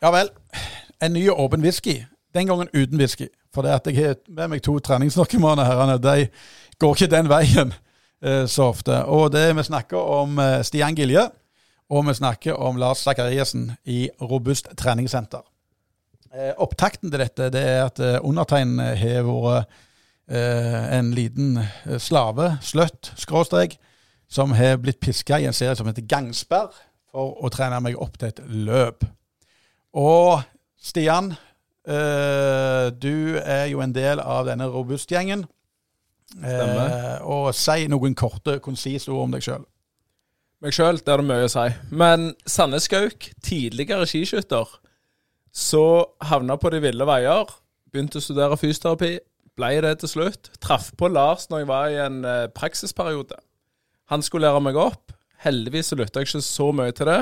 Ja vel. En ny åpen whisky. Den gangen uten whisky. For det at jeg har med meg to treningsnarkomane herrene, de går ikke den veien eh, så ofte. Og det vi snakker om eh, Stian Gilje, og vi snakker om Lars Zakariassen i Robust treningssenter. Eh, opptakten til dette det er at eh, undertegnede har vært eh, en liten eh, slave, sløtt, skråstrek, som har blitt piska i en serie som heter Gangsperr, for å trene meg opp til et løp. Og Stian, eh, du er jo en del av denne Robust-gjengen. Stemmer. Eh, og si noen korte, konsise ord om deg sjøl. Meg sjøl, det er det mye å si. Men Sanne Skauk, tidligere skiskytter, så havna på de ville veier. Begynte å studere fysioterapi. Ble det til slutt. Traff på Lars når jeg var i en eh, praksisperiode. Han skulle lære meg opp. Heldigvis så lytta jeg ikke så mye til det,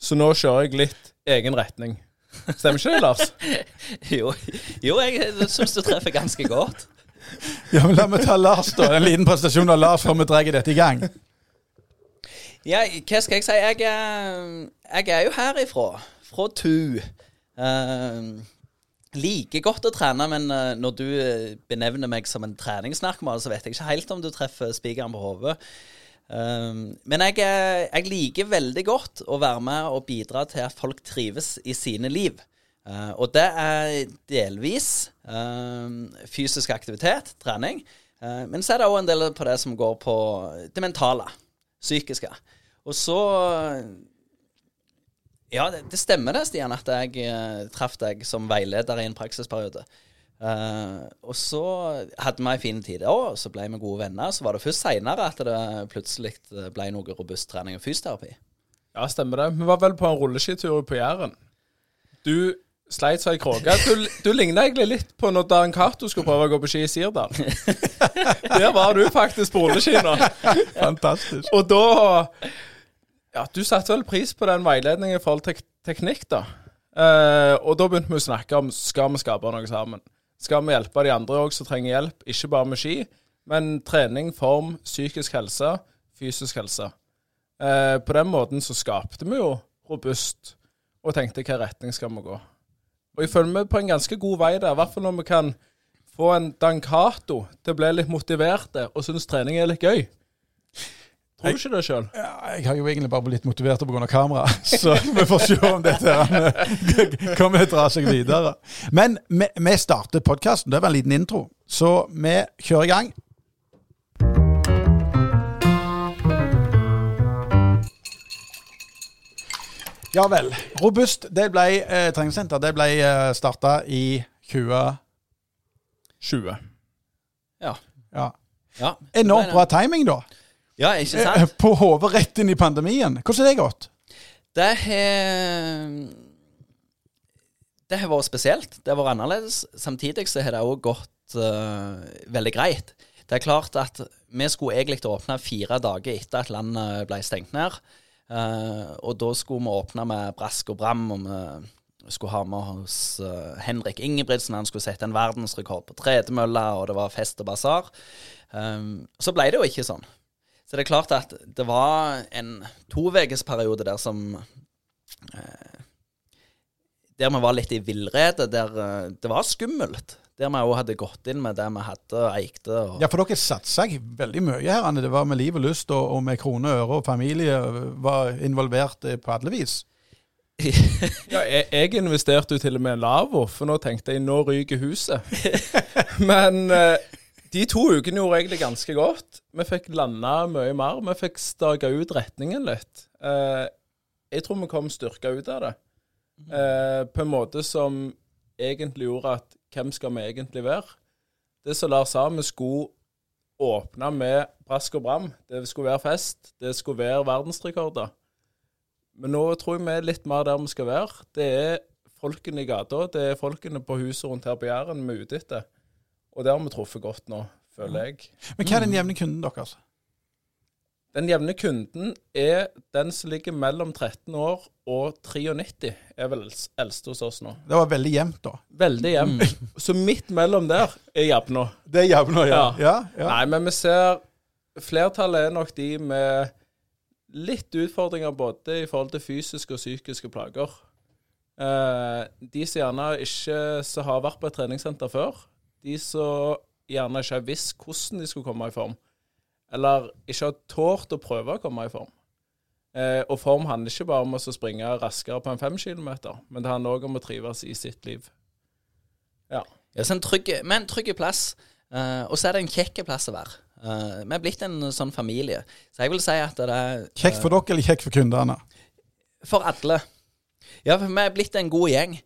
så nå kjører jeg litt egen retning. Stemmer ikke det, Lars? Jo, jo jeg syns du treffer ganske godt. Ja, men La meg ta Lars, da. En liten prestasjon av Lars før vi drar dette i gang. Ja, hva skal jeg si? Jeg er, jeg er jo herifra. Fra Tu. Uh, liker godt å trene, men eh, når du eh, benevner meg som en treningsnarkoman, så vet jeg ikke helt om du treffer spikeren på hodet. Um, men jeg, er- jeg liker veldig godt å være med og bidra til at folk trives i sine liv. Uh, og det er delvis um, fysisk aktivitet, trening. Uh, men så er det òg en del på det som går på det mentale, psykiske. Og så Ja, det, det stemmer det, Stian, at jeg uh, traff deg som veileder i en praksisperiode. Eh, og så hadde vi ei en fin tid og så ble vi gode venner. Så var det først seinere at det plutselig ble noe robust trening og fysioterapi. Ja, stemmer det. Vi var vel på en rulleskitur på Jæren. Du sleit seg i kråke. Du, du ligna egentlig litt på når Dan Cato skulle prøve å gå på ski i Sirdal. Der var du faktisk på rulleski nå. Fantastisk. Og da Ja, du satte vel pris på den veiledningen i forhold til teknikk, da. Uh, og da begynte vi å snakke om skal vi skape noe sammen. Skal vi hjelpe de andre òg som trenger hjelp, ikke bare med ski, men trening, form, psykisk helse, fysisk helse. Eh, på den måten så skapte vi jo robust, og tenkte hvilken retning skal vi gå. Og jeg føler vi på en ganske god vei der, i hvert fall når vi kan få en dankato til å bli litt motiverte og synes trening er litt gøy. Tror du ikke det sjøl? Ja, jeg har jo egentlig bare blitt motivert pga. kamera, så vi får se om dette kommer til å dra seg videre. Men vi, vi starter podkasten. Det var en liten intro, så vi kjører i gang. Ja vel. Robust det ble eh, treningssenter. Det ble eh, starta i 20... 20. Ja. Ja. ja. Enormt bra timing, da. Ja, ikke Eh, sant? På hodet rett inn i pandemien. Hvordan har det gått? Det har Det har vært spesielt. Det har vært annerledes. Samtidig så har det òg gått uh, veldig greit. Det er klart at vi skulle egentlig åpne fire dager etter at landet ble stengt ned. Uh, og da skulle vi åpne med brask og bram, og vi skulle ha med oss uh, Henrik Ingebrigtsen. Han skulle sette en verdensrekord på tredemølla, og det var fest og basar. Um, så ble det jo ikke sånn. Så det er klart at det var en tovekesperiode der som eh, Der vi var litt i villrede, der eh, det var skummelt. Der vi òg hadde gått inn med det vi hadde og eikte. Og, Ja, for dere satsa veldig mye her. Anne. Det var med liv og lyst, og, og med krone og øre, og familie var involvert eh, på alle vis. Ja, jeg, jeg investerte jo til og med en lavvo, for nå tenkte jeg nå ryker huset. Men eh, de to ukene gjorde egentlig ganske godt. Vi fikk landa mye mer. Vi fikk staka ut retningen litt. Eh, jeg tror vi kom styrka ut av det. Eh, på en måte som egentlig gjorde at hvem skal vi egentlig være? Det som Lars sa, vi skulle åpne med brask og bram. Det skulle være fest. Det skulle være verdensrekorder. Men nå tror jeg vi er litt mer der vi skal være. Det er folkene i gata, det er folkene på huset rundt her på Jæren vi er ute etter. Og det har vi truffet godt nå, føler jeg. Men hva er den jevne kunden deres? Den jevne kunden er den som ligger mellom 13 år og 93, er vel eldste hos oss nå. Det var veldig jevnt, da. Veldig jevnt. Så midt mellom der er jevna. Det er jevna, ja. Ja. ja, ja. Nei, men vi ser Flertallet er nok de med litt utfordringer både i forhold til fysiske og psykiske plager. Eh, de som gjerne ikke så har vært på et treningssenter før, de som gjerne ikke har visst hvordan de skulle komme i form, eller ikke har tålt å prøve å komme i form. Eh, og form handler ikke bare om å springe raskere på en fem kilometer, men det handler òg om å trives i sitt liv. Ja. Ja, så en trygg, men en trygg plass. eh, og så er det en kjekk plass å være. Eh, vi er blitt en sånn familie. Så jeg vil si at det er Kjekt for dere eller kjekt for kundene? For alle. Ja, for vi er blitt en god gjeng.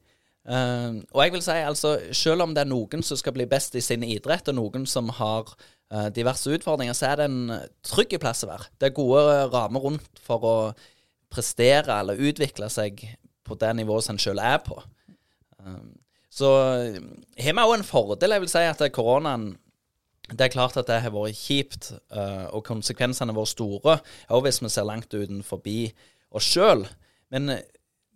Eh, og jeg vil si altså, selv om det er noen som skal bli best i sin idrett, og noen som har uh, diverse utfordringer, så er det en trygg plass å være. Det er gode rammer rundt for å prestere eller utvikle seg på det nivået som en selv er på. Uh, så har vi òg en fordel. Jeg vil si at koronaen Det er klart at det har vært kjipt, eh, og konsekvensene har vært store, òg hvis vi ser langt utenfor oss sjøl. Men eh,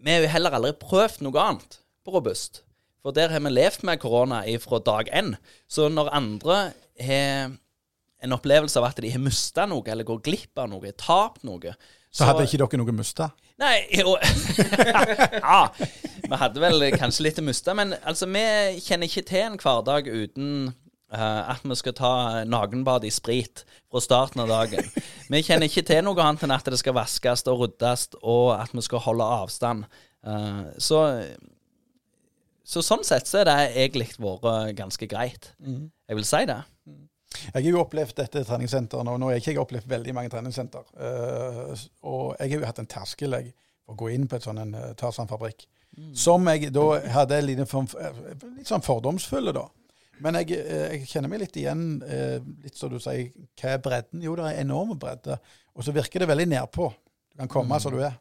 vi har jo heller aldri prøvd noe annet på robust. For der har vi levd med korona fra dag én. Så når andre har en opplevelse av at de har mista noe, eller går glipp av noe, tapt noe Så så hadde ikke dere noe mista? Nei, jo Ja, vi hadde vel kanskje litt å miste, men altså, vi kjenner ikke til en hverdag uten uh, at vi skal ta nakenbad i sprit fra starten av dagen. Vi kjenner ikke til noe annet enn at det skal vaskes og ryddes, og at vi skal holde avstand. Uh, så, så sånn sett så er det egentlig vært ganske greit. Jeg vil si det. Jeg har jo opplevd dette treningssenteret og Nå har jeg ikke opplevd veldig mange treningssenter. Uh, og jeg har jo hatt en terskel jeg, for å gå inn på et sånn en uh, Tarzan-fabrikk. Som jeg da hadde litt, form, litt sånn fordomsfulle, da. Men jeg, eh, jeg, kjenner meg litt igjen, eh, litt som du sier, hva er bredden? Jo, det er enorm bredde. Og så virker det veldig nedpå. Du kan komme som du er.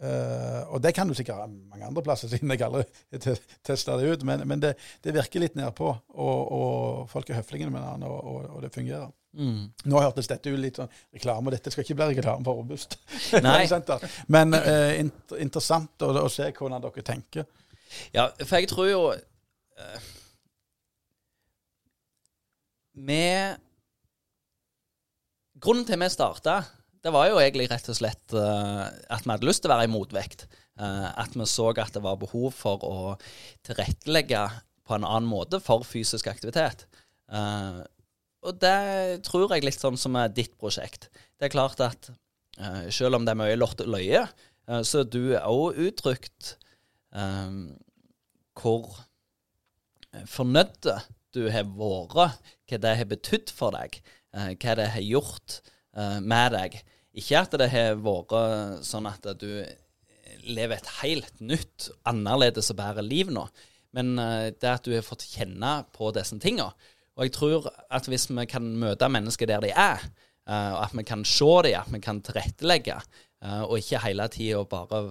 Uh, og det kan du sikkert ha mange andre plasser, siden jeg aldri testa det ut. Men, men det, det, virker litt nedpå, og, og folk er høflige med hverandre, og, og, og, det fungerer. Mm. Nå hørtes dette ut litt sånn reklame, og dette skal ikke bli reklame for Robust. Men uh, int interessant å, å, se hvordan dere tenker. Ja, for jeg tror jo uh, Med Grunnen til vi starta det var jo egentlig rett og slett uh, at vi hadde lyst til å være i motvekt. Uh, at vi så at det var behov for å tilrettelegge på en annen måte for fysisk aktivitet. Uh, og det tror jeg litt sånn som er ditt prosjekt. Det er klart at selv om det er mye lort løye, så er du òg uttrykt hvor fornøyd du har vært, hva det har betydd for deg, hva det har gjort med deg. Ikke at det har vært sånn at du lever et helt nytt, annerledes og bedre liv nå, men det at du har fått kjenne på disse tingene. Og jeg tror at hvis vi kan møte mennesker der de er, og at vi kan se dem, at vi kan tilrettelegge, og ikke hele tida bare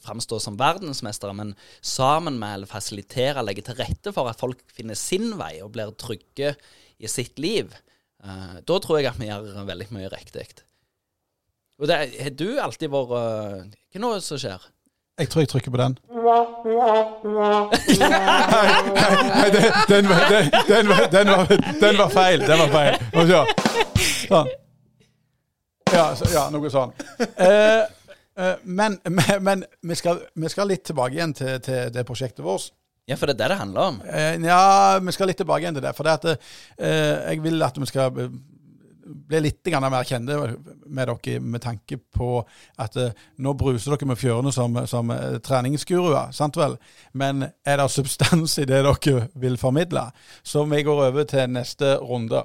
framstå som verdensmestere, men sammen med eller fasilitere, legge til rette for at folk finner sin vei og blir trygge i sitt liv, da tror jeg at vi gjør veldig mye riktig. Og det, har du alltid vært uh, Hva er det som skjer? Jeg tror jeg trykker på den. Nei, den, var, feil. den, var feil. Den var feil. Sånn. Ja, så, ja, noe sånn. Uh, men, men vi, skal, vi, skal, litt tilbake igjen til, til det prosjektet vårt. Ja, for det er det det handler om? Eh, ja, vi skal litt tilbake igjen til det. For det at, eh, jeg vil at vi skal bli litt mer kjente med dere med tanke på at eh, nå bruser dere med fjørene som, som eh, treningsguruer, sant vel? Men er det substans i det dere vil formidle? Så vi går over til neste runde.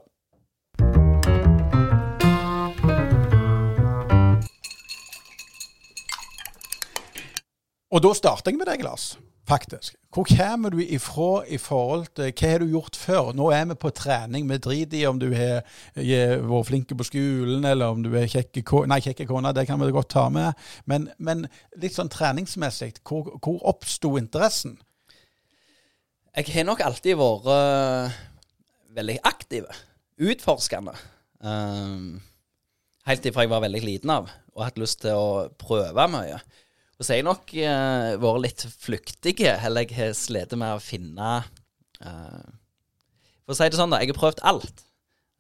Og da starter jeg med deg, Lars faktisk. Hvor kommer du ifra i forhold til hva har du gjort før? Nå er vi på trening. Vi driter i om du har vært flink på skolen, eller om du er kjekke Nei, kjekke kone, det kan vi godt ta med. Men, men litt sånn treningsmessig, hvor, hvor oppsto interessen? Jeg har nok alltid vært uh, veldig aktiv. Utforskende. Um, helt ifra jeg var veldig liten av, og hatt lyst til å prøve mye. Så har jeg nok uh, vært litt flyktig, eller jeg har slitt med å finne uh, For å si det sånn, da. Jeg har prøvd alt.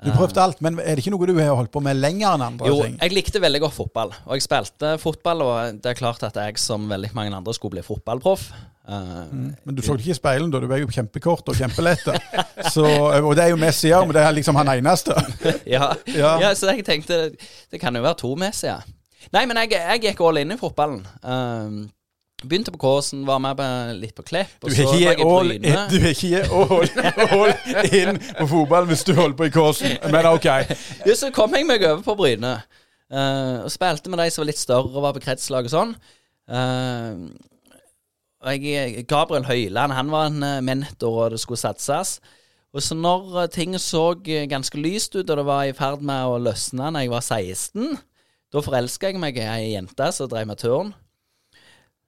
Du har prøvd alt, men er det ikke noe du har holdt på med lenger enn andre Jo, ting? jeg likte veldig godt fotball. Og jeg spilte fotball, og det er klart at jeg som veldig mange andre skulle bli fotballproff. Mm. Men du så det ikke i speilen da, du var jo kjempekort og kjempelett. Så, og det er jo Messi òg, men det er liksom han eneste. ja. Ja. ja. så jeg tenkte det kan jo være to Messier. seg. Nei, men jeg, jeg gikk all in i fotballen. Um, begynte på Kåsen, var med på, litt på Klepp. Du er så ikke all, Bryne. du er ikke all, all in på fotball hvis du holder på i Kåsen, men OK. Ja, så kom jeg meg over på Bryne. Uh, og spilte med de som var litt større og var på kretslag og sånn. Uh, jeg, Gabriel Høyland han var en eh, mentor, og det skulle satses. Og så når eh, ting så ganske lyst ut, og det var i ferd med å løsne når jeg var 16, da forelska jeg meg i ei jente som drev med turn.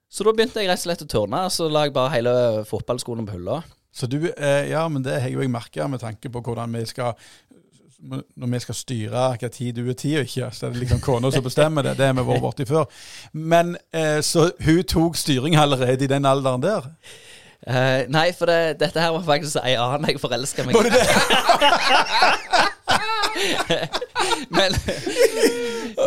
Så da begynte jeg rett og slett å turne, så la jeg bare hele fotballskolen på hylla. Så du, eh, ja, men det har jo jeg merka med tanke på hvordan vi skal Når vi skal styre hva tid du er tid og ikke, så er det liksom kona som bestemmer det. Det har vi vært borti før. Men eh, så hun tok styring allerede i den alderen der? Eh, nei, for det, dette her var faktisk ei annen jeg forelska meg i. Men,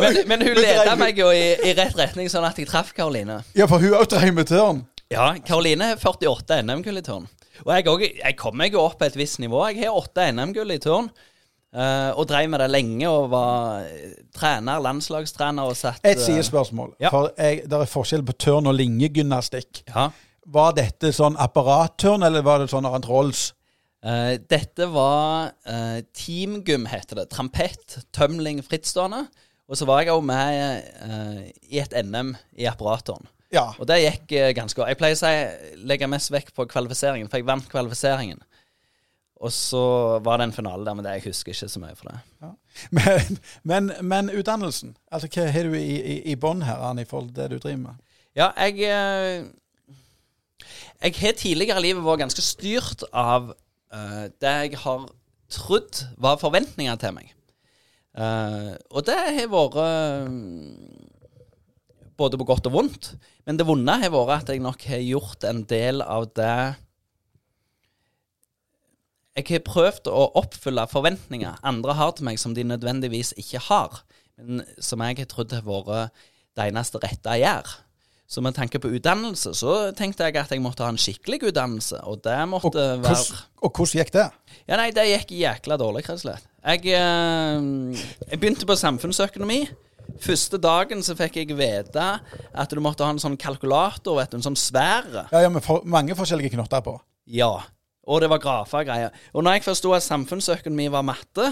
men, men hun leda meg jo i, i rett retning, sånn at jeg traff Karoline. Ja, for hun òg dreiv med tørn. Ja, Karoline er 48 NM-gull i tørn. Og jeg, også, jeg kom meg jo opp på et visst nivå. Jeg har åtte NM-gull i tørn. Uh, og drev med det lenge og var eh, trener, landslagstrener og satt Et eh, sidespørsmål. Ja. For det er forskjell på tørn og linjegymnastikk. Ja. Var dette sånn apparattørn, eller var det sånn annet Rolls? Eh, dette var uh, teamgym, heter det. Trampett, tømling, frittstående. Og så var jeg òg med uh, i et NM i apparatoren. Ja. Og det gikk ganske godt. Jeg pleier å si, legge mest vekt på kvalifiseringen, for jeg vant kvalifiseringen. Og så var det en finale der, men det, jeg husker ikke så mye for det. Men, men, men utdannelsen, altså hva har du i, i, i bånn her, Arne, i forhold til det du driver med? Ja, jeg Jeg har tidligere i livet vært ganske styrt av eh, det jeg har trodd var forventninger til meg. Uh, og det har vært eh, både på godt og vondt. Men det vonde har vært at jeg nok har gjort en del av det Jeg har prøvd å oppfylle forventninger andre har til meg, som de nødvendigvis ikke har. Men som jeg har trodd har vært det eneste rette jeg gjør. Så med tanke på utdannelse, så tenkte jeg at jeg måtte ha en skikkelig utdannelse. Og det Og måtte være og hvordan gikk det? Ja, nei, det gikk jækla dårlig, rett og slett. Jeg, eh, jeg begynte på samfunnsøkonomi. Første dagen så fikk jeg vite at du måtte ha en sånn kalkulator, vet du, en sånn svære. Ja, ja, med for, mange forskjellige knotter på. Ja. Og det var grafer og greier. Og når jeg forsto at samfunnsøkonomi var matte,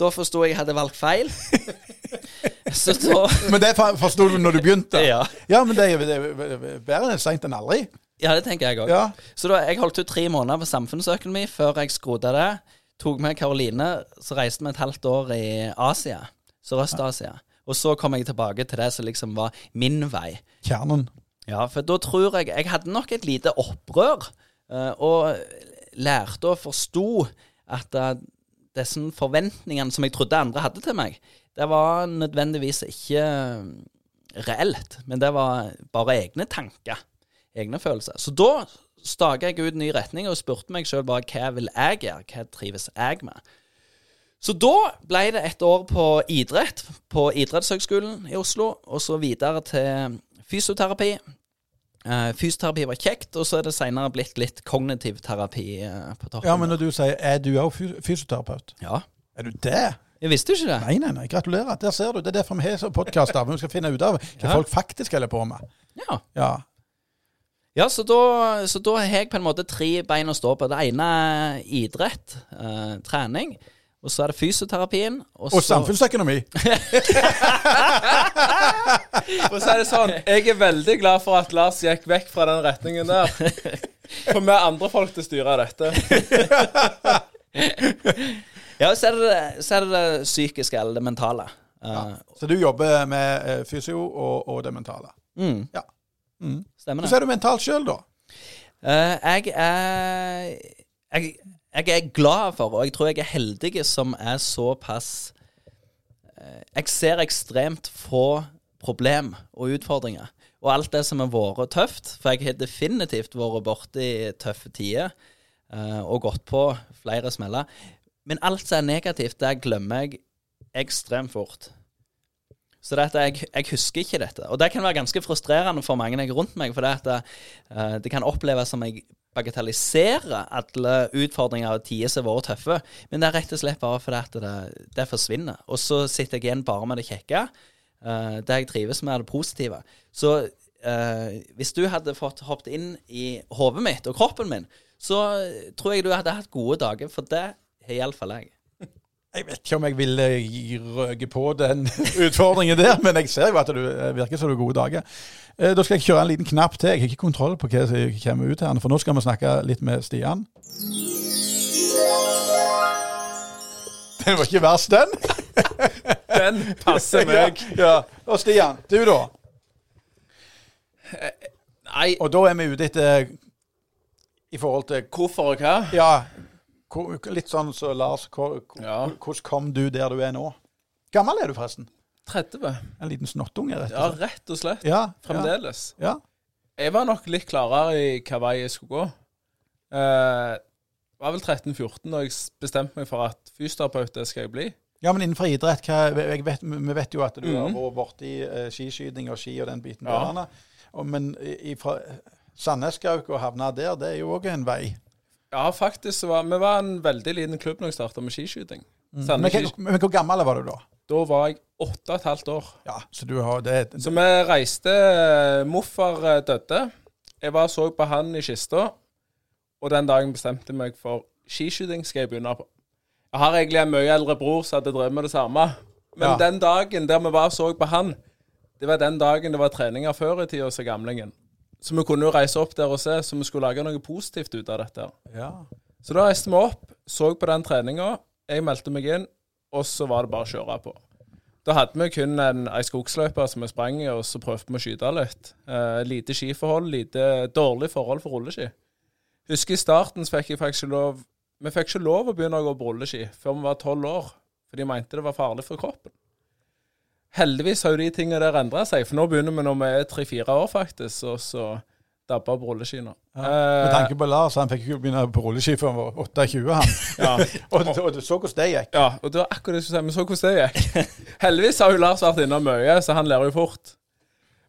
da forsto jeg at jeg hadde valgt feil. Men det for- forsto du når du begynte? Ja. Ja, men det er, det er bedre seint enn aldri. Ja, det tenker jeg òg. Ja. Så da, jeg holdt ut tre måneder på samfunnsøkonomi før jeg skrota det. Tok med Karoline, så reiste vi et halvt år i Asia. Sørøst-Asia. Og så kom jeg tilbake til det som liksom var min vei. Kjernen. Ja, for da tror jeg Jeg hadde nok et lite opprør, eh, og lærte og forsto at eh, disse forventningene som jeg trodde andre hadde til meg, det var nødvendigvis ikke eh, reelt, men det var bare egne tanker. Egne følelser. Så da staka jeg ut en ny retning og spurte meg sjøl bare hva vil jeg gjøre, hva trives jeg med? Så da ble det et år på idrett på Idrettshøgskolen i Oslo, og så videre til fysioterapi. Eh, fysioterapi var kjekt, og så er det seinere blitt litt kognitiv terapi eh, på toppen. Ja, men når du sier er du òg fysioterapeut, Ja. er du det? Jeg visste ikke det. Nei, nei, nei, gratulerer. Der ser du. Det er derfor vi har podkaster. Vi skal finne ut av hva Ja. folk faktisk holder på med. Ja, Ja. ja så, da, så da har jeg på en måte tre bein å stå på. Det ene er idrett, eh, trening. Og så er det fysioterapien. Og, Og så, samfunnsøkonomi. For å si det sånn, jeg er veldig glad for at Lars gikk vekk fra den retningen der. For vi er andre folk til å styre dette. Ja, så er, det, så er det det psykiske eller det mentale. Ja. Så du jobber med eh, fysio og, og det mentale. mm, Ja. Mm. stemmer det. Hvordan er du mentalt sjøl, da? Uh, jeg er jeg, jeg er glad for, og jeg tror jeg er heldig som er såpass uh, Jeg ser ekstremt få problem og utfordringer. Og alt det som har vært tøft, for jeg har definitivt vært borti tøffe tider uh, og gått på flere smeller. Men alt som er negativt, det glemmer jeg ekstremt fort. Så det at jeg, jeg husker ikke dette. Og det kan være ganske frustrerende for mange jeg rundt meg, for det, at det, eh, kan oppleves som jeg bagatelliserer alle utfordringer og tider som har vært tøffe. Men det er rett og slett bare fordi det, det forsvinner. Og så sitter jeg igjen bare med det kjekke. Uh, det jeg trives med, er det positive. Så uh, hvis du hadde fått hoppet inn i hodet mitt og kroppen min, så tror jeg du hadde hatt gode dager, for det har iallfall jeg. Jeg vet ikke om jeg ville røke på den utfordringen der, men jeg ser jo at du eh, virker som du har gode dager. Eh, Da skal jeg kjøre en liten knapp til. Jeg har ikke kontroll på hva som kommer ut her, for nå skal vi snakke litt med Stian. Den var ikke verst, den. Den passer meg. Ja. Og Stian, du da? Nei, Og da er vi ute etter I forhold til hvorfor og hva? Ja, litt sånn så Lars, hvordan kom du der du er nå? Gammel er du forresten? 30. En liten snottunge, rett og slett. Ja, rett og slett. Ja, Fremdeles. Ja. Jeg var nok litt klarere i hva vei jeg skulle gå. Eh, var vel 13-14 da jeg bestemte meg for at fysioterapeut skal jeg bli. ja, men innenfor idrett, vet, vi vet jo at du har Mhm. vært borti uh, skiskyting og ski og den biten Ja. der. Men i- fra Sandnesgauk og havna der, det er jo òg en vei. Ja, faktisk var vi var en veldig liten klubb når jeg starta med skiskyting. Men, Sandnes men hvor gammel var du da? Da var jeg åtte og et halvt år. Ja, så du har det, Så vi reiste Morfar eh, døde. Jeg var og så på han i kista, og den dagen bestemte jeg meg for skiskyting skal jeg begynne på. Jeg har egentlig en mye eldre bror som hadde drevet med det samme. Men Ja. den dagen der vi var og så på han, det var den dagen det var treninger før i tida, sa gamlingen. Så vi kunne jo reise opp der og se, så vi skulle lage noe positivt ut av dette. Ja. Så da reiste vi opp, så på den treninga. Jeg meldte meg inn, og så var det bare å kjøre på. Da hadde vi kun en, ei skogsløype som vi sprang i, og så prøvde vi å skyte litt. Eh, lite skiforhold, lite dårlig forhold for rulleski. Husker i starten så fikk jeg faktisk lov Vi fikk ikke lov å begynne å gå på rulleski før vi var tolv år, for de mente det var farlig for kroppen. Heldigvis har jo de tingene der endra seg, for nå begynner vi når vi er tre-fire år, faktisk, og så dabba på rulleskiene. nå. Med tanke på Lars, han fikk jo begynne på rulleski før han var 28, han. ja. og, og du så hvordan det gikk. Ja, og det var akkurat det jeg skulle si. Vi så hvordan det gikk. Heldigvis har jo Lars vært innom mye, så han lærer jo fort.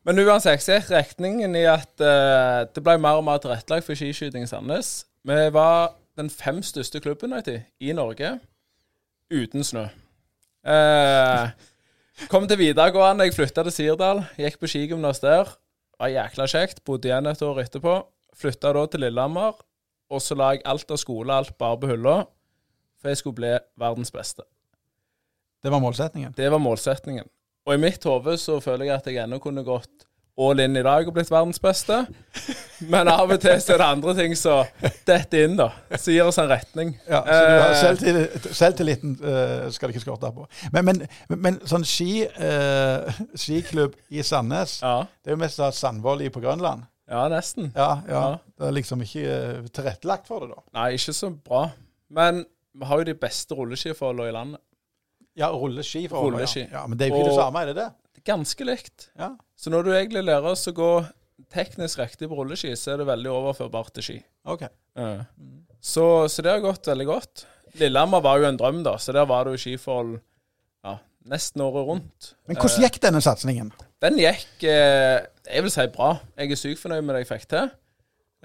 Men uansett så gikk retningen i at uh, det ble mer og mer tilrettelagt for skiskyting i Sandnes. Vi var den fem største klubben i Norge uten snø. Eh, kom til videregående, jeg flytta til Sirdal, gikk på skigymnas der. Var jækla kjekt. Bodde igjen et år etterpå. Flytta da til Lillehammer, og så la jeg alt av skole, alt bare på hylla, for jeg skulle bli verdens beste. Det var målsetningen. Det var målsetningen. Og i mitt hode så føler jeg at jeg ennå kunne gått all in i dag og blitt verdens beste. Men av og til så er det andre ting som detter inn, da. Som gir oss en retning. Ja, så du har Eh, selvtillit, Selvtilliten uh, skal det ikke skorte på. Men, men, men sånn ski, uh, skiklubb i Sandnes, Ja, det er jo mest av Sandvoll i på Grønland. ja nesten. Ja, ja. Det er liksom ikke uh, tilrettelagt for det, da. Nei, ikke så bra. Men vi har jo de beste rulleskiforholdene i landet. Ja, rulleski. Rulleski. Ja. ja, Men det er jo ikke Og- det samme, er det det? Ganske likt. Ja. Så når du egentlig lærer oss å gå teknisk riktig på rulleski, så er det veldig overførbart til ski. OK. Ja. Så, så det har gått veldig godt. Lillehammer var jo en drøm, da, så der var det jo skiforhold ja, nesten året rundt. Men hvordan gikk denne satsingen? Den gikk eh, jeg vil si bra. Jeg er sykt fornøyd med det jeg fikk til.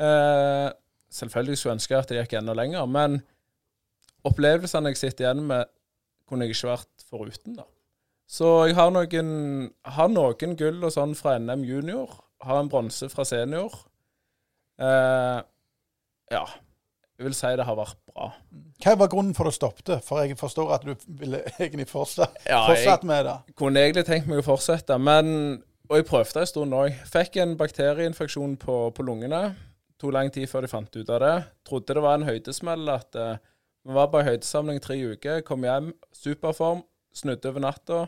Eh, selvfølgelig skulle jeg ønske at det gikk enda lenger, men opplevelsene jeg sitter igjen med, kunne jeg ikke vært foruten. da. Så jeg har noen, har noen gull og sånn fra NM junior. Har en bronse fra senior. Eh, ja. Jeg vil si det har vært bra. Hva var grunnen for at du stoppet? For jeg forstår at du ville egentlig fortsatt, Ja, fortsatt med det. kunne egentlig tenkt meg å fortsette, men Og jeg prøvde en stund òg. Fikk en bakterieinfeksjon på, på lungene. Tok lang tid før de fant ut av det. Trodde det var en høydesmell. At eh, vi var på høydesamling tre uker. Kom hjem, superform. Snudde over natta.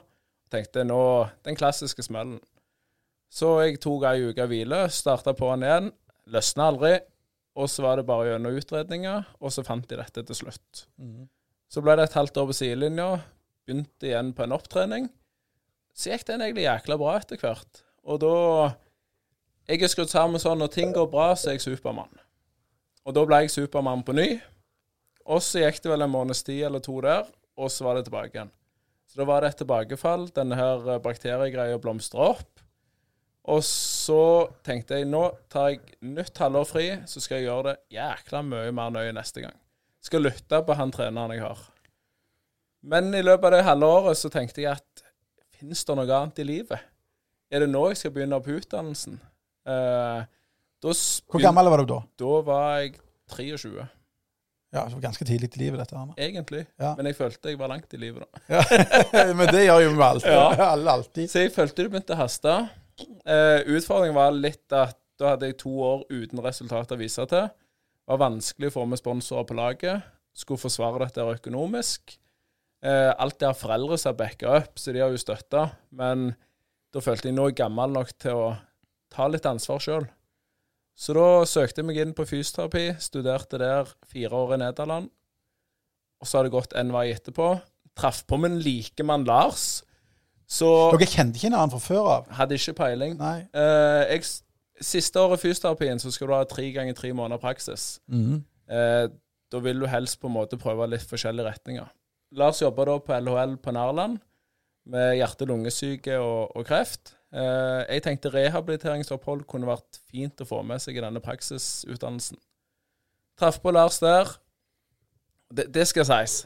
Tenkte nå Den klassiske smellen. Så jeg tok ei uke hvile, starta på den igjen. Løsna aldri. Og så var det bare gjennom utredninger, og så fant de dette til slutt. Så ble det et halvt år på sidelinja. Begynte igjen på en opptrening. Så gikk den egentlig jækla bra etter hvert. Og da Jeg er skrudd sammen sånn når ting går bra, så er jeg Supermann. Og da ble jeg Supermann på ny. Og så gikk det vel en måneds tid eller to der, og så var det tilbake igjen. Så da var det et tilbakefall. Denne her eh, bakteriegreia blomstra opp. Og så tenkte jeg nå tar jeg nytt halvår fri, så skal jeg gjøre det jækla mye mer nøye neste gang. Skal lytte på han treneren jeg har. Men i løpet av det halvåret så tenkte jeg at finnes det noe annet i livet? Er det nå jeg skal begynne på utdannelsen? Eh, Hvor gammel var du da? Da var jeg 23, Ja, så Ganske tidlig i livet, dette Anna. egentlig. Ja. Men jeg følte jeg var langt i livet da. Men det gjør jo vi alltid. Ja. Alle alltid. Så jeg følte det begynte å haste. Eh, utfordringen var litt at da hadde jeg to år uten resultater å vise til. Det var vanskelig å få med sponsorer på laget. Skulle forsvare dette økonomisk. Eh, alt det har foreldre som har backa opp, så de har jo støtta. Men da følte jeg nå er jeg gammel nok til å ta litt ansvar sjøl. Så da søkte jeg meg inn på fysioterapi, studerte der fire år i Nederland. Og så har det gått en vei etterpå. Traff på min likemann Lars. Så Dere kjente ikke en annen fra før av? hadde ikke peiling. Eh, jeg, siste året i fysioterapien så skal du ha tre ganger tre måneder praksis. Mm. Eh, da vil du helst på en måte prøve litt forskjellige retninger. Lars jobber da på LHL på Nærland med hjerte-lungesyke og, og kreft. Eh, jeg tenkte rehabiliteringsopphold kunne vært fint å få med seg i denne praksisutdannelsen. Traff på Lars der. Det, det skal sies.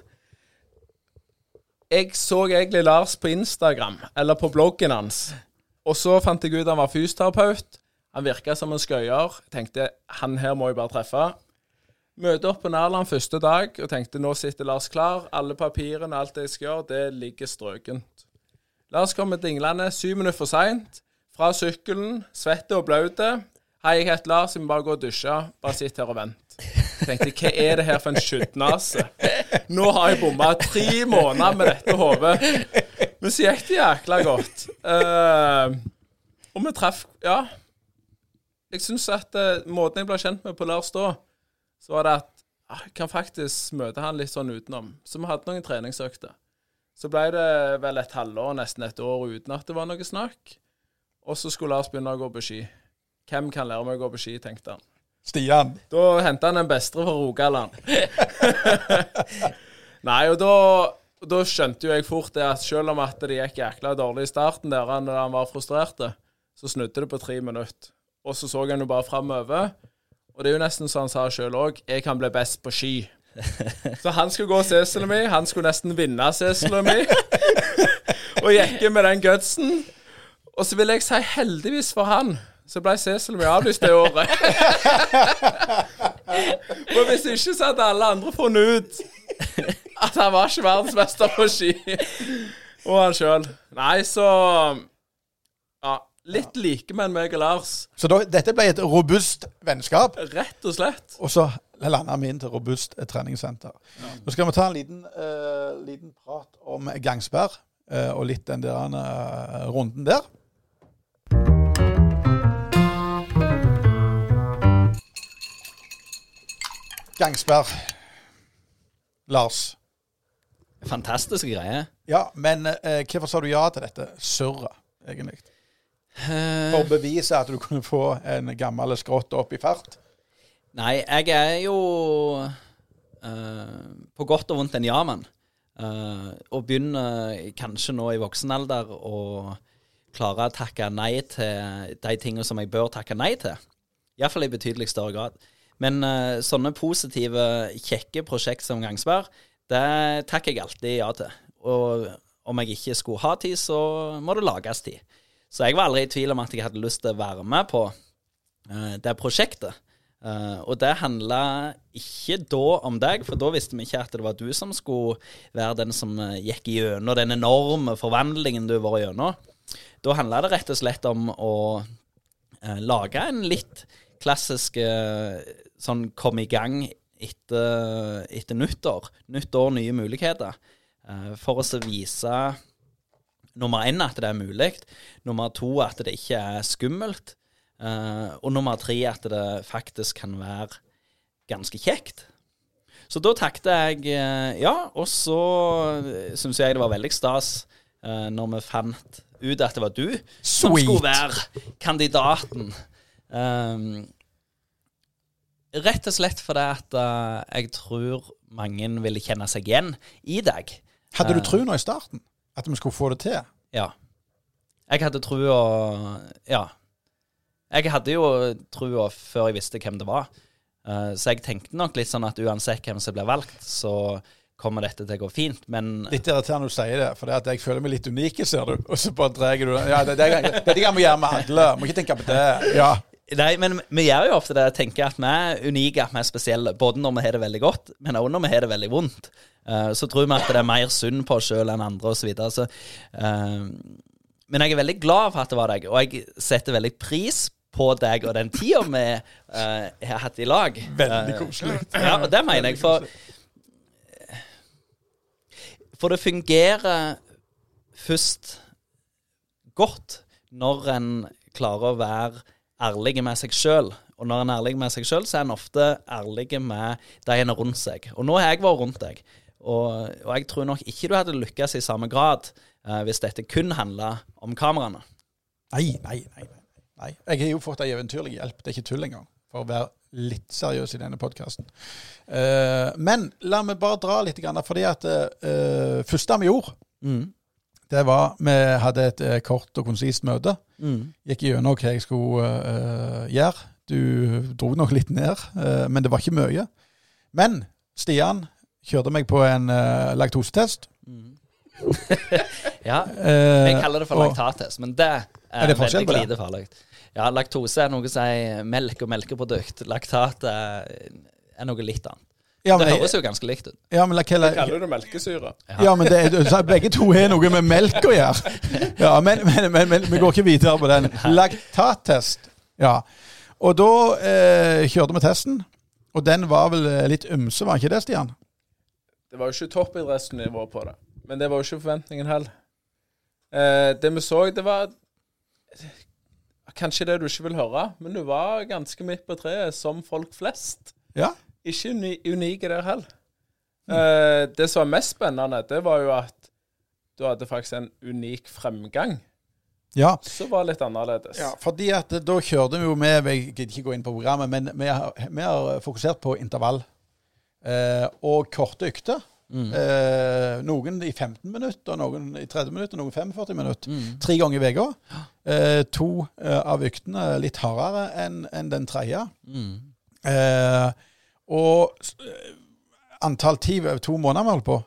Jeg så egentlig Lars på Instagram, eller på bloggen hans. Og så fant jeg ut han var fysioterapeut. Han virka som en skøyer. Tenkte han her må jeg bare treffe. Møte opp på Nærland første dag og tenkte nå sitter Lars klar. Alle papirene, alt det jeg skal gjøre, det ligger strøkent. Lars kommer dinglende syv minutter for seint. Fra sykkelen, svette og blaute. Hei, jeg heter Lars, jeg må bare gå og dusje. Bare sitt her og vent. Tenkte, hva er det her for en skjuddnase? Nå har jeg bomma tre måneder med dette hodet. Men så gikk det jækla godt. Uh, og vi traff Ja. Jeg syns at uh, måten jeg ble kjent med på Lars da, så var det at ah, jeg kan faktisk møte han litt sånn utenom. Så vi hadde noen treningsøkter. Så ble det vel et halvår, nesten et år, uten at det var noe snakk. Og så skulle Lars begynne å gå på ski. Hvem kan lære meg å gå på ski, tenkte han. Stian. Da henta han en bestre fra Rogaland. Nei, og da, da skjønte jo jeg fort det at selv om at det gikk jækla dårlig i starten der han, han var frustrert, så snudde det på tre minutter. Og så så han jo bare framover. Og det er jo nesten som han sa sjøl òg, jeg kan bli best på ski. Så han skulle gå Cecilie mi, han skulle nesten vinne Cecilie mi. og gikk med den gutsen. Og så vil jeg si heldigvis for han, så ble Cecilie mi avlyst det året. For hvis ikke så hadde alle andre funnet ut at han var ikke verdensmester på ski. Og han sjøl. Nei, så Ja. Litt like med meg og Lars. Så da, dette ble et robust vennskap, Rett og slett. og så landa vi inn til robust treningssenter. treningssenter. Nå skal vi ta en liten, uh, liten prat om gangsperr, uh, og litt den der uh, runden der. Gangsperr. Lars. Fantastiske greier. Ja, men eh, hvorfor sa du ja til dette surret, egentlig? Eh, For å bevise at du kunne få en gammel skrått opp i fart? Nei, jeg er jo uh, på godt og vondt en ja-mann. Uh, og begynner kanskje nå i voksen alder å klare å takke nei til de tingene som jeg bør takke nei til. Iallfall i betydelig større grad. Men uh, sånne positive, kjekke prosjekt som Gangsberg, det takker jeg alltid ja til. Og om jeg ikke skulle ha tid, så må det lages tid. Så jeg var aldri i tvil om at jeg hadde lyst til å være med på uh, det prosjektet. Eh, og det handla ikke da om deg, for da visste vi ikke at det var du som skulle være den som eh, gikk gjennom den enorme forvandlingen du var gjennom. Da handla det rett og slett om å uh, lage en litt klassisk uh, sånn kom i gang etter, etter nyttår. Nytt år, nye muligheter. For å så vise nummer én at det er mulig, nummer to at det ikke er skummelt, og nummer tre at det faktisk kan være ganske kjekt. Så da takket jeg eh, ja, og så syns jeg det var veldig stas eh, når vi fant ut at det var du som skulle være kandidaten. Um, rett og slett fordi at uh, jeg tror mange ville kjenne seg igjen i deg. Hadde du Eh, tro nå i starten? At vi skulle få det til? Ja. Jeg hadde trua Ja. Jeg hadde jo trua før jeg visste hvem det var. Eh, så jeg tenkte nok litt sånn at uansett hvem som blir valgt, så kommer dette til å gå fint. Men Litt irriterende du sier det, for det at jeg føler meg litt unik, ser du. Og så bare drar du den. Ja, det, det, det, det kan vi gjøre med alle. Må ikke tenke på det. Ja. Nei, men vi gjør jo ofte det. Jeg tenker at vi er unike, at vi er spesielle. Både når vi har det veldig godt, men også når vi har det veldig vondt. Uh, så tror vi at det er mer synd på oss sjøl enn andre osv. Så, videre. så uh, Men jeg er veldig glad for at det var deg, og jeg setter veldig pris på deg og den tida vi uh, har hatt i lag. Veldig Eh, koselig. Ja, og det mener jeg, for For det fungerer først godt når en klarer å være ærlig med seg sjøl. Og når en er ærlig med seg sjøl, så er en ofte ærlig med de en er rundt seg. Og nå har jeg vært rundt deg, og, og jeg tror nok ikke du hadde lykkes i samme grad uh, hvis dette kun handla om kameraene. Nei, nei, nei. Nei. Jeg har jo fått ei eventyrlig hjelp. Det er ikke tull engang. For å være litt seriøs i denne podkasten. men la meg bare dra litt, fordi at uh, første vi gjorde, det var Vi hadde et eh, kort og konsist møte. Gikk gjennom hva jeg skulle uh, gjøre. Du dro nok litt ned, uh, men det var ikke mye. Men Stian kjørte meg på en uh, laktosetest. Ja, Eh, Jeg kaller det for laktattest, men det er, det forskjell på det? farlig. Ja, laktose er noe som er melk og melkeprodukt. Laktat er, er noe litt annet. Ja, det høres jo ganske likt ut. ja, men, la- hva- Kaller du det melkesyre? Ja, men det, begge to har noe med melk å gjøre. Ja, men, men, men, men vi går ikke videre på den. Laktattest. Ja. Og da eh, kjørte vi testen, og den var vel eh, litt ymse, var ikke det, Stian? Det var jo ikke toppidrettsnivå på det. Men det var jo ikke forventningen heller. Eh, det vi så, det var Kanskje det du ikke vil høre, men du var ganske midt på treet, som folk flest. Ja. Ikke uni unike der heller. Eh, det som var mest spennende, det var jo at du hadde faktisk en unik fremgang, Ja. som var litt annerledes. ja, fordi at eh, da kjørte vi jo med Jeg gidder ikke gå inn på programmet, men vi har, vi har fokusert på intervall. Eh, og korte økter. Eh, noen i 15 minutter, noen i 30 minutter, noen 45 minutter. Tre ganger i uka. Eh, to eh, av øktene litt hardere enn en den tredje. Eh, og eh, antall tid over to måneder vi holdt på.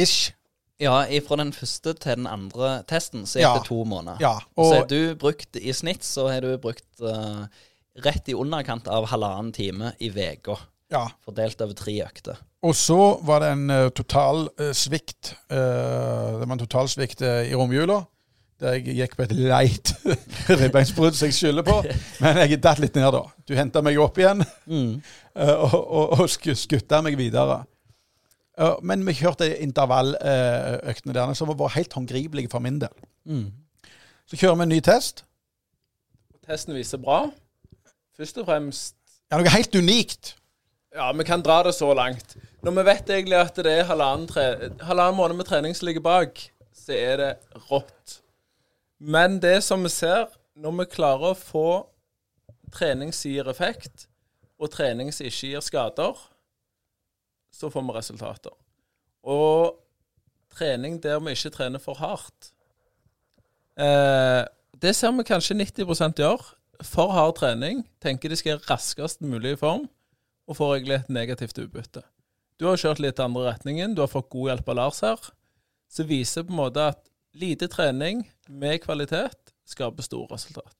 Ish. Ja, fra den første til den andre testen så gikk Ja. det to måneder. Ja. så har du brukt i snitt så har du brukt uh, rett i underkant av halvannen time i uka. ja. Fordelt over tre økter. Og så var det en totalsvikt. total eh, svikt. eh, det var en total svikt eh, i romjula. Der jeg gikk på et leit ribbeinsbrudd som jeg skylder på. Men jeg datt litt ned da. Du henta meg opp igjen mm. og, og, og skutta meg videre. Eh, men vi kjørte intervalløktene der, som var helt håndgripelige for min del. Så kjører vi en ny test. Testen viser bra. Først og fremst Ja, noe helt unikt. Ja, vi kan dra det så langt. Når vi vet egentlig at det er halvannen, tre, halvannen måned med trening som ligger bak, så er det rått. Men det som vi ser, når vi klarer å få trening som gir effekt, og trening som ikke gir skader, så får vi resultater. Og trening der vi ikke trener for hardt eh, Det ser vi kanskje 90 gjør. For hard trening. Tenker de skal være raskest mulig i form og får egentlig et negativt utbytte. Du har kjørt litt andre retningen, du har fått god hjelp av Lars her, som viser på en måte at lite trening med kvalitet skaper store resultat.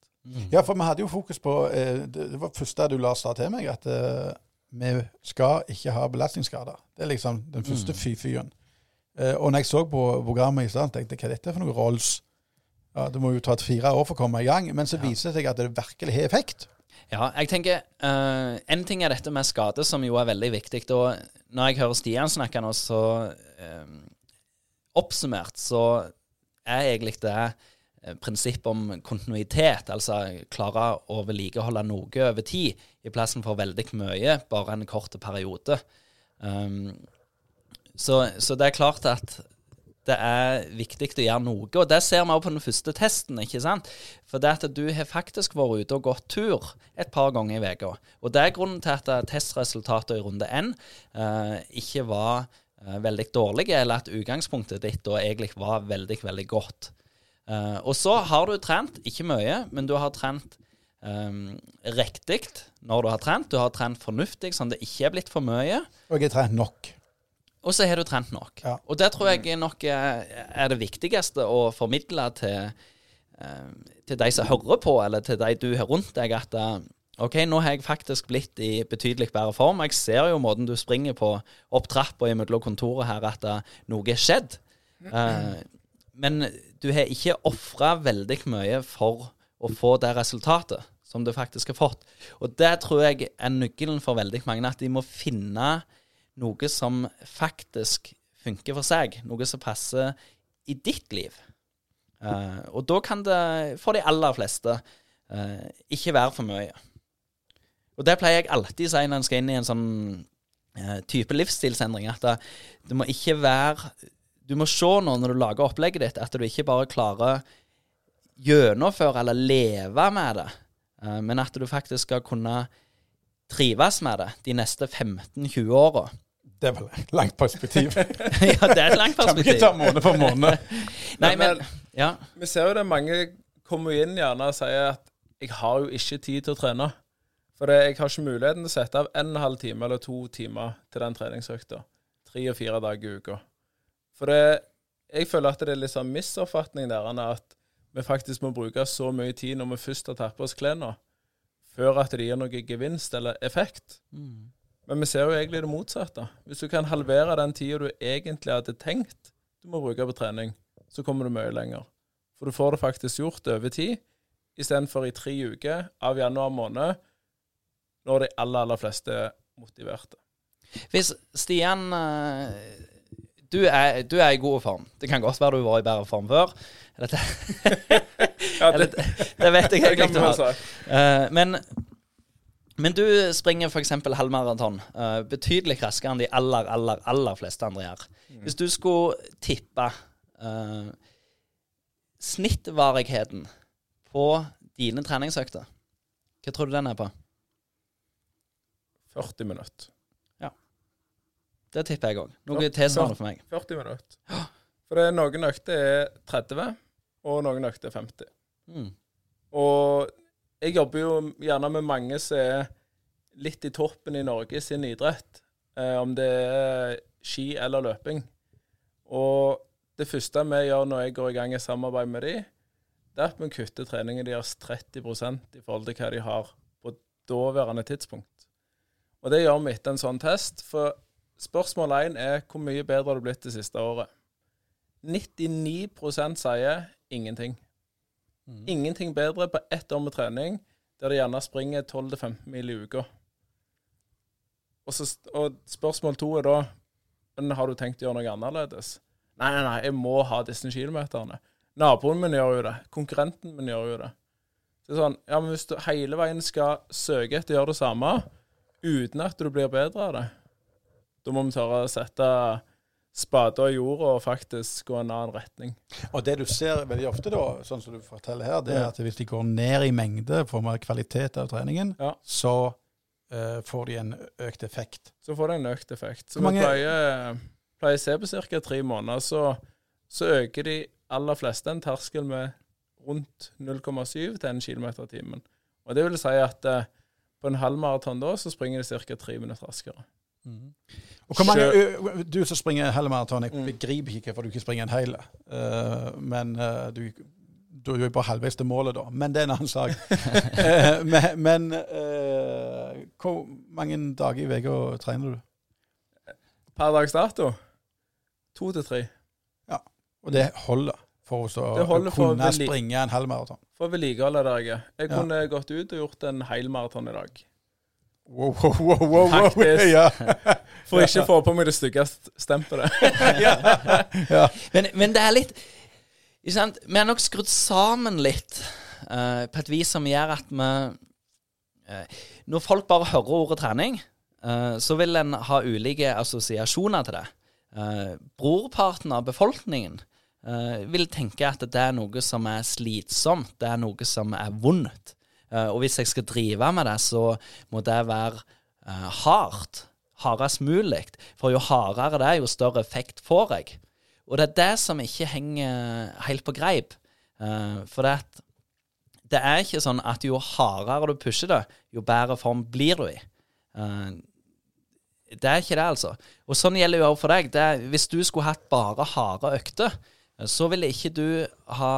Ja, for vi hadde jo fokus på eh, Det var første du la sa til meg, at eh, vi skal ikke ha belastningsskader. Det er liksom den første fy-fyen. Eh, og når jeg så på programmet i stad, tenkte jeg hva er dette for noe Rolls? Ja, Det må jo ta et fire år for å komme i gang. Men så viser det seg at det virkelig har effekt. Ja, jeg tenker eh, En ting er dette med skade, som jo er veldig viktig. Og når jeg hører Stian snakke nå, så um, Oppsummert så er egentlig det eh, prinsippet om kontinuitet, altså klare å vedlikeholde noe over tid, i plassen for veldig mye, bare en kort periode. Um, så, så det er klart at det er viktig å gjøre noe. Og det ser vi også på den første testen. ikke sant? For det at du har faktisk vært ute og gått tur et par ganger i uka. Og det er grunnen til at testresultatet i runde én eh, ikke var eh, veldig dårlige, eller at utgangspunktet ditt da egentlig var veldig, veldig godt. Eh, og så har du trent, ikke mye, men du har trent um, riktig når du har trent. Du har trent fornuftig, sånn det ikke er blitt for mye. Og jeg har trent nok. Og så har du trent nok. Ja. Og det tror jeg nok er, det viktigste å formidle til, eh, til de som hører på, eller til de du har rundt deg, at eh, OK, nå har jeg faktisk blitt i betydelig bedre form. Jeg ser jo måten du springer på opp trappa mellom kontoret her, at eh, noe er skjedd. Men du har ikke ofra veldig mye for å få det resultatet som du faktisk har fått. Og det tror jeg er nøkkelen for veldig mange, at de må finne noe som faktisk funker for seg. Noe som passer i ditt liv. Uh, og da kan det, for de aller fleste, uh, ikke være for mye. Og det pleier jeg alltid å si når en skal inn i en sånn uh, type livsstilsendring, at det, det må ikke være Du må se nå når du lager opplegget ditt, at du ikke bare klarer gjennomføre eller leve med det, men at du faktisk skal kunne trives med det de neste 15-20 åra. Det er vel et langt perspektiv. ja, det er et langt perspektiv. Kan vi ikke ta måned for måned? Nei, Men- men Ja. Vi ser jo det mange kommer inn gjerne og sier at jeg har jo ikke tid til å trene. For det, jeg har ikke muligheten til å sette av en halv time eller to timer til den treningsøkta. Tre og fire dager i uka. For det, jeg føler at det er litt sånn misoppfatning der at vi faktisk må bruke så mye tid når vi først har tatt på oss klærne, før at det gir noe gevinst eller effekt. Men vi ser jo egentlig det motsatte. Hvis du kan halvere den tida du egentlig hadde tenkt du må bruke på trening, så kommer du mye lenger. For du får det faktisk gjort over tid, istedenfor i tre uker av januar måned, når de aller, aller fleste er motiverte. Hvis Stian eh, du er, du er i god form. Det kan godt være du var i bedre form før. Dette, Ja, det, det vet jeg egentlig ikke. Uh, men, men du springer f.eks. halvmaraton uh, betydelig raskere enn de aller, aller, aller fleste andre gjør. Hvis du skulle tippe uh, snittvarigheten på dine treningsøkter, hva tror du den er på? 40 minutter. Det tipper jeg òg. Noe Ja, tilsvarende for meg. 40 minutter. For noen økter er 30, og noen økter er 50. Mm. Og jeg jobber jo gjerne med mange som er litt i toppen i Norge i sin idrett. Eh, om det er ski eller løping. Og det første vi gjør når jeg går i gang i samarbeid med de, det er at vi kutter treningen deres 30 i forhold til hva de har på daværende tidspunkt. Og det gjør vi etter en sånn test. For spørsmål én er hvor mye bedre har du blitt det siste året? 99% sier ingenting. Ingenting bedre på ett år med trening, der de gjerne springer 12-15 mil i uka. Og, og spørsmål to er da har du tenkt å gjøre noe annerledes? Nei, nei, nei, jeg må ha disse kilometerne. Naboen min gjør jo det. Konkurrenten min gjør jo det. Det er sånn, ja, men Hvis du hele veien skal søke etter å gjøre det samme uten at du blir bedre av det, da må vi tørre å sette spader i jorda og faktisk gå en annen retning. Og det du ser veldig ofte, da, sånn som du forteller her, det er at hvis de går ned i mengde for mer kvalitet av treningen, Ja. så uh, får de en økt effekt. så får de en økt effekt. Så mange- vi pleier, pleier å se på ca. tre måneder, så, så øker de aller fleste en terskel med rundt 0,7 til 1 km i timen. Og det vil si at uh, på en halvmaraton da, så springer de ca. tre minutter raskere. Og hvor mange, Sjø- Du som springer halvmaraton, jeg Mm. begriper ikke hvorfor du ikke springer en hel. Uh, men uh, du, du er jo bare halvveis til målet, da. Men det er en annen sak. Eh, men men hvor mange dager i uka trener du? Per dags dato to til tre. Og det holder for å for kunne vedli- springe en halvmaraton. For å vedlikeholde det jeg. Jeg Ja. kunne gått ut og gjort en hel maraton i dag. Wow, wow, wow, wow, wow. Faktisk. Ja. For ikke å få på meg det styggeste stempelet. ja. Men, men det er litt ikke sant? Vi er nok skrudd sammen litt uh, på et vis som gjør at vi uh, Når folk bare hører ordet trening, uh, så vil en ha ulike assosiasjoner til det. Eh, brorparten av befolkningen eh, vil tenke at det er noe som er slitsomt, det er noe som er vondt. Eh, og hvis jeg skal drive med det, så må det være eh, hardt. Hardest mulig. For jo hardere det er, jo større effekt får jeg. Og det er det som ikke henger helt på greip. Eh, for det, det er ikke sånn at jo hardere du pusher det, jo bedre form blir du i. Det er ikke det, altså. Og sånn gjelder jo også for deg. Er, hvis du skulle hatt bare harde økter, så ville ikke du ha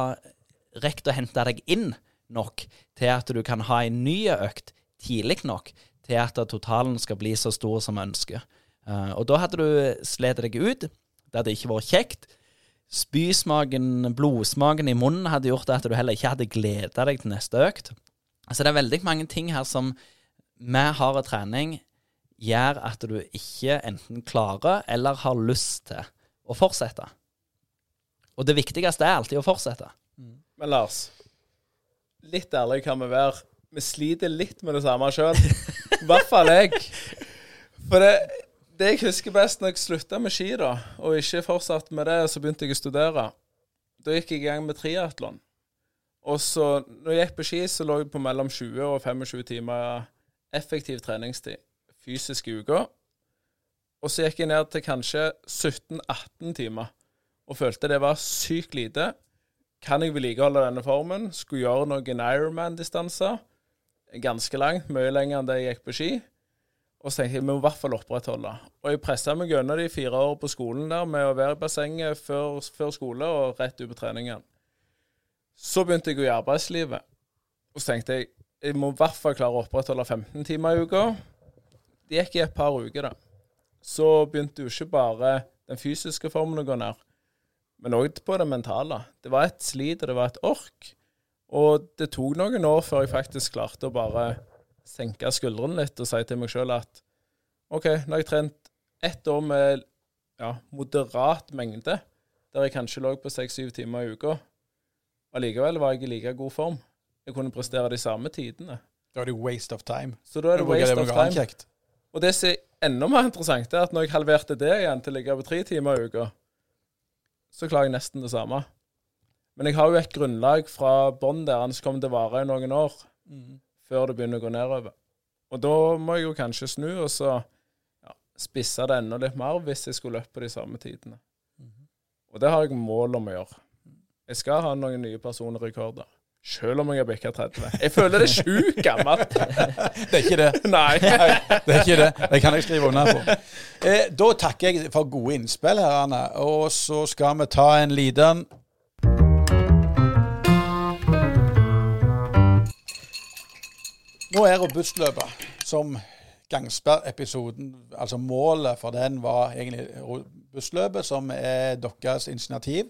rekt å hente deg inn nok til at du kan ha en ny økt tidlig nok til at totalen skal bli så stor som ønsker. Eh, og da hadde du slitt deg ut. Det hadde ikke vært kjekt. Spysmaken, blodsmaken i munnen hadde gjort at du heller ikke hadde gleda deg til neste økt. Altså det er veldig mange ting her som med hard trening gjør at du ikke enten klarer eller har lyst til å fortsette. Og det viktigste er alltid å fortsette. Men Lars, litt ærlig kan vi være. Vi sliter litt med det samme sjøl. I hvert fall jeg. For det, det jeg husker best når jeg slutta med ski, da, og ikke fortsatte med det, så begynte jeg å studere. Da gikk jeg i gang med triatlon. Og så, når jeg gikk på ski, så lå jeg på mellom 20 og 25 timer effektiv treningstid fysisk i uka. Og så gikk jeg ned til kanskje 17-18 timer og følte det var sykt lite. Kan jeg vedlikeholde denne formen? Skulle gjøre noen Ironman-distanser. Ganske langt, mye lenger enn det jeg gikk på ski. Og så tenkte jeg vi må i hvert fall opprettholde. Og jeg pressa meg gjennom de fire år på skolen der med å være i bassenget før, før skole og rett ut på treningen. Så begynte jeg å i arbeidslivet. Og så tenkte jeg jeg må i hvert fall klare å opprettholde 15 timer i uka. Det gikk i et par uker, da. Så begynte jo ikke bare den fysiske formen å gå ned, men òg på det mentale. Det var et slit, og det var et ork. Og det tok noen år før jeg faktisk klarte å bare senke skuldrene litt og si til meg sjøl at OK, nå har jeg trent ett år med ja, moderat mengde, der jeg kanskje lå på seks-syv timer i uka. Allikevel var jeg i like god form. Jeg kunne prestere de samme tidene. Da er det waste of time. Så da er det waste of time. Og det som er enda mer interessant, er at når jeg halverte det igjen til å ligge på tre timer i uka, så klarer jeg nesten det samme. Men jeg har jo et grunnlag fra bånn der som kommer til å vare i noen år, før det begynner å gå nedover. Og da må jeg jo kanskje snu, og så ja, spisse det enda litt mer hvis jeg skulle løpt på de samme tidene. Og det har jeg mål om å gjøre. Jeg skal ha noen nye personrekorder. Selv om jeg har bikka 30. Jeg føler det er sjukt gammelt. Det er ikke det. Nei. Det er ikke det. Det kan jeg skrive under på. Eh, da takker jeg for gode innspill, her, Arne. Og så skal vi ta en liten Nå er robustløpet, som Gangsberg-episoden Altså målet for den var egentlig robustløpet, som er deres initiativ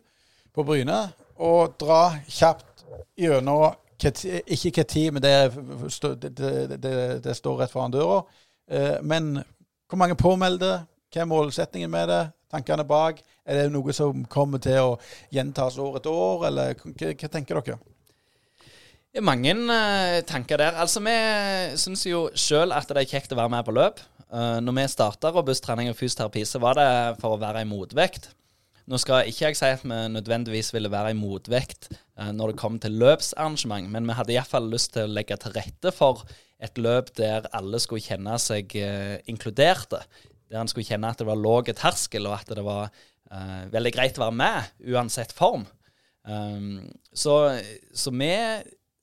på Bryne. Å dra kjapt gjennom ikke tid, men det, det, det, det, står rett foran døra. Eh, Men hvor mange påmeldte? Hva er målsettingen med det? Tankene bak? Er det noe som kommer til å gjentas år etter år, eller hva, hva tenker dere? Det er mange eh, tanker der. Altså, Vi syns jo sjøl at det er kjekt å være med på løp. Uh, når vi starta robusttrening og fysioterapi, så var det for å være i motvekt. Nå skal ikke jeg si at vi nødvendigvis ville være i motvekt eh, når det kom til løpsarrangement, men vi hadde iallfall lyst til å legge til rette for et løp der alle skulle kjenne seg eh, inkluderte. Der en skulle kjenne at det var lav terskel, og at det var eh, veldig greit å være med, uansett form. Um, så, så vi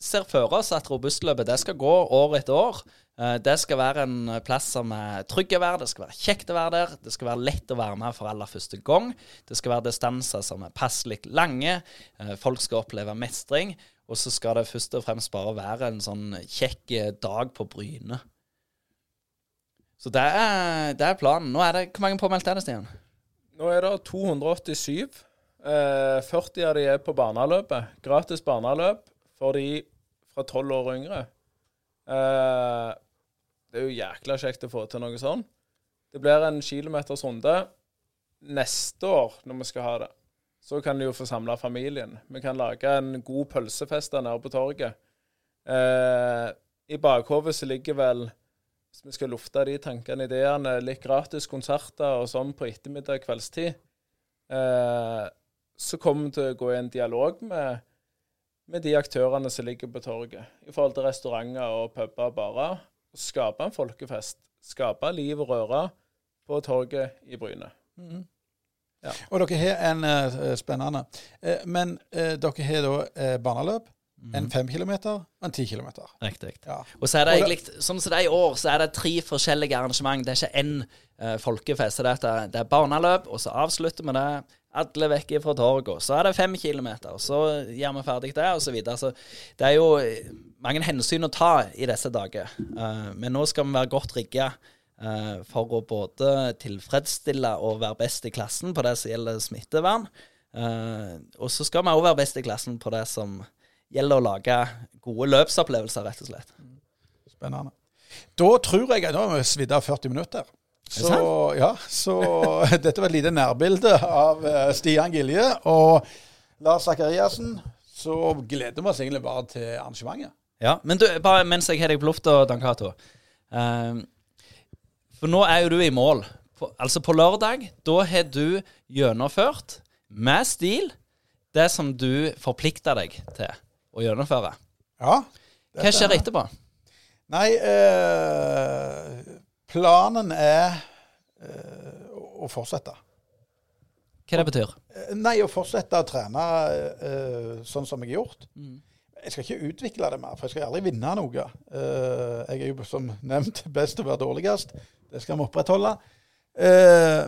ser for oss at robustløpet det skal gå år etter år. Eh, det skal være en plass som er trygg å være, det skal være kjekt å være der. Det skal være lett å være med for aller første gang. Det skal være distanser som er passelig lange. Eh, folk skal oppleve mestring. Og så skal det først og fremst bare være en sånn kjekk eh, dag på Bryne. Så det er, det er planen. Nå er det, Hvor mange påmeldte er det, Stian? Nå er det 287. Eh, 40 av de er på barneløpet. Gratis barneløp for de fra 12 år og yngre. Eh, det er jo jækla kjekt å få til noe sånn. Det blir en kilometers runde neste år når vi skal ha det. Så kan de jo få samla familien. Vi kan lage en god pølsefest der nede på torget. Eh, I bakhodet så ligger vel hvis vi skal lufte de tankene, ideene, litt gratis konserter og sånn på ettermiddag, kveldstid, eh, så kommer vi til å gå i en dialog med, med de aktørene som ligger på torget, i forhold til restauranter og puber og barer. Skape en folkefest. Skape liv og røre på torget i Bryne. Og dere har en uh, spennende uh, Men uh, dere har da eh, Mm. En fem kilometer og en ti kilometer. Riktig. Ja. Og så er det egentlig, sånn som det er i år, så er det tre forskjellige arrangement. Det er ikke én eh, folkefest. Det, er, det er barneløp, og så avslutter vi det. Alle vekk fra torget. Så er det fem kilometer. Så gjør vi ferdig det, og så videre. Så det er jo eh, mange hensyn å ta i disse dager. Eh, men nå skal vi være godt rigga eh, for å både tilfredsstille og være best i klassen på det som gjelder smittevern. Og så skal vi òg være best i klassen på det som gjelder å lage gode løpsopplevelser, rett og slett. Spennende. Da tror jeg Nå har vi svidd av 40 minutter. Så, ja, så dette var et lite nærbilde av eh, Stian Gilje og Lars Zakariassen. Så gleder vi oss egentlig bare til arrangementet. Ja, men du, bare mens jeg har deg på lufta, Dan Cato. Ehm, for nå er jo du i mål. På, altså på lørdag, da har du gjennomført med stil det som du forplikta deg til å gjennomføre. Ja. Hva skjer etterpå? Nei, eh, planen er eh, å fortsette. Hva det betyr? Eh, Nei, å fortsette å trene eh, sånn som jeg har gjort. Jeg skal ikke utvikle det mer, for jeg skal aldri vinne noe. Jeg er jo som nevnt best og være dårligst. Det skal vi opprettholde.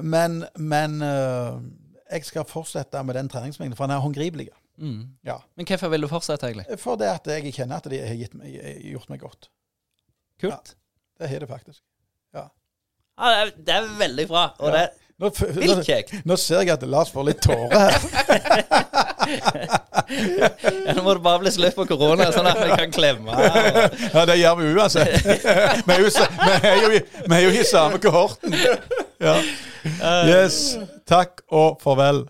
Men men jeg skal fortsette med den treningsmengden, for den er håndgripelig. Mm. Ja. Men hvorfor vil du fortsette, egentlig? For det at jeg kjenner at de har meg, gjort meg godt. Kult. Det har det faktisk. Ja. Ja, det, er, veldig bra. Og det Nå, nå, nå ser jeg at Lars får litt tårer her. Ja, nå må det bare bli slutt på korona, sånn at vi kan klemme. Og... Ja, det gjør vi uansett. Vi er jo, vi vi er jo i samme kohorten. Ja. Yes. Takk og farvel.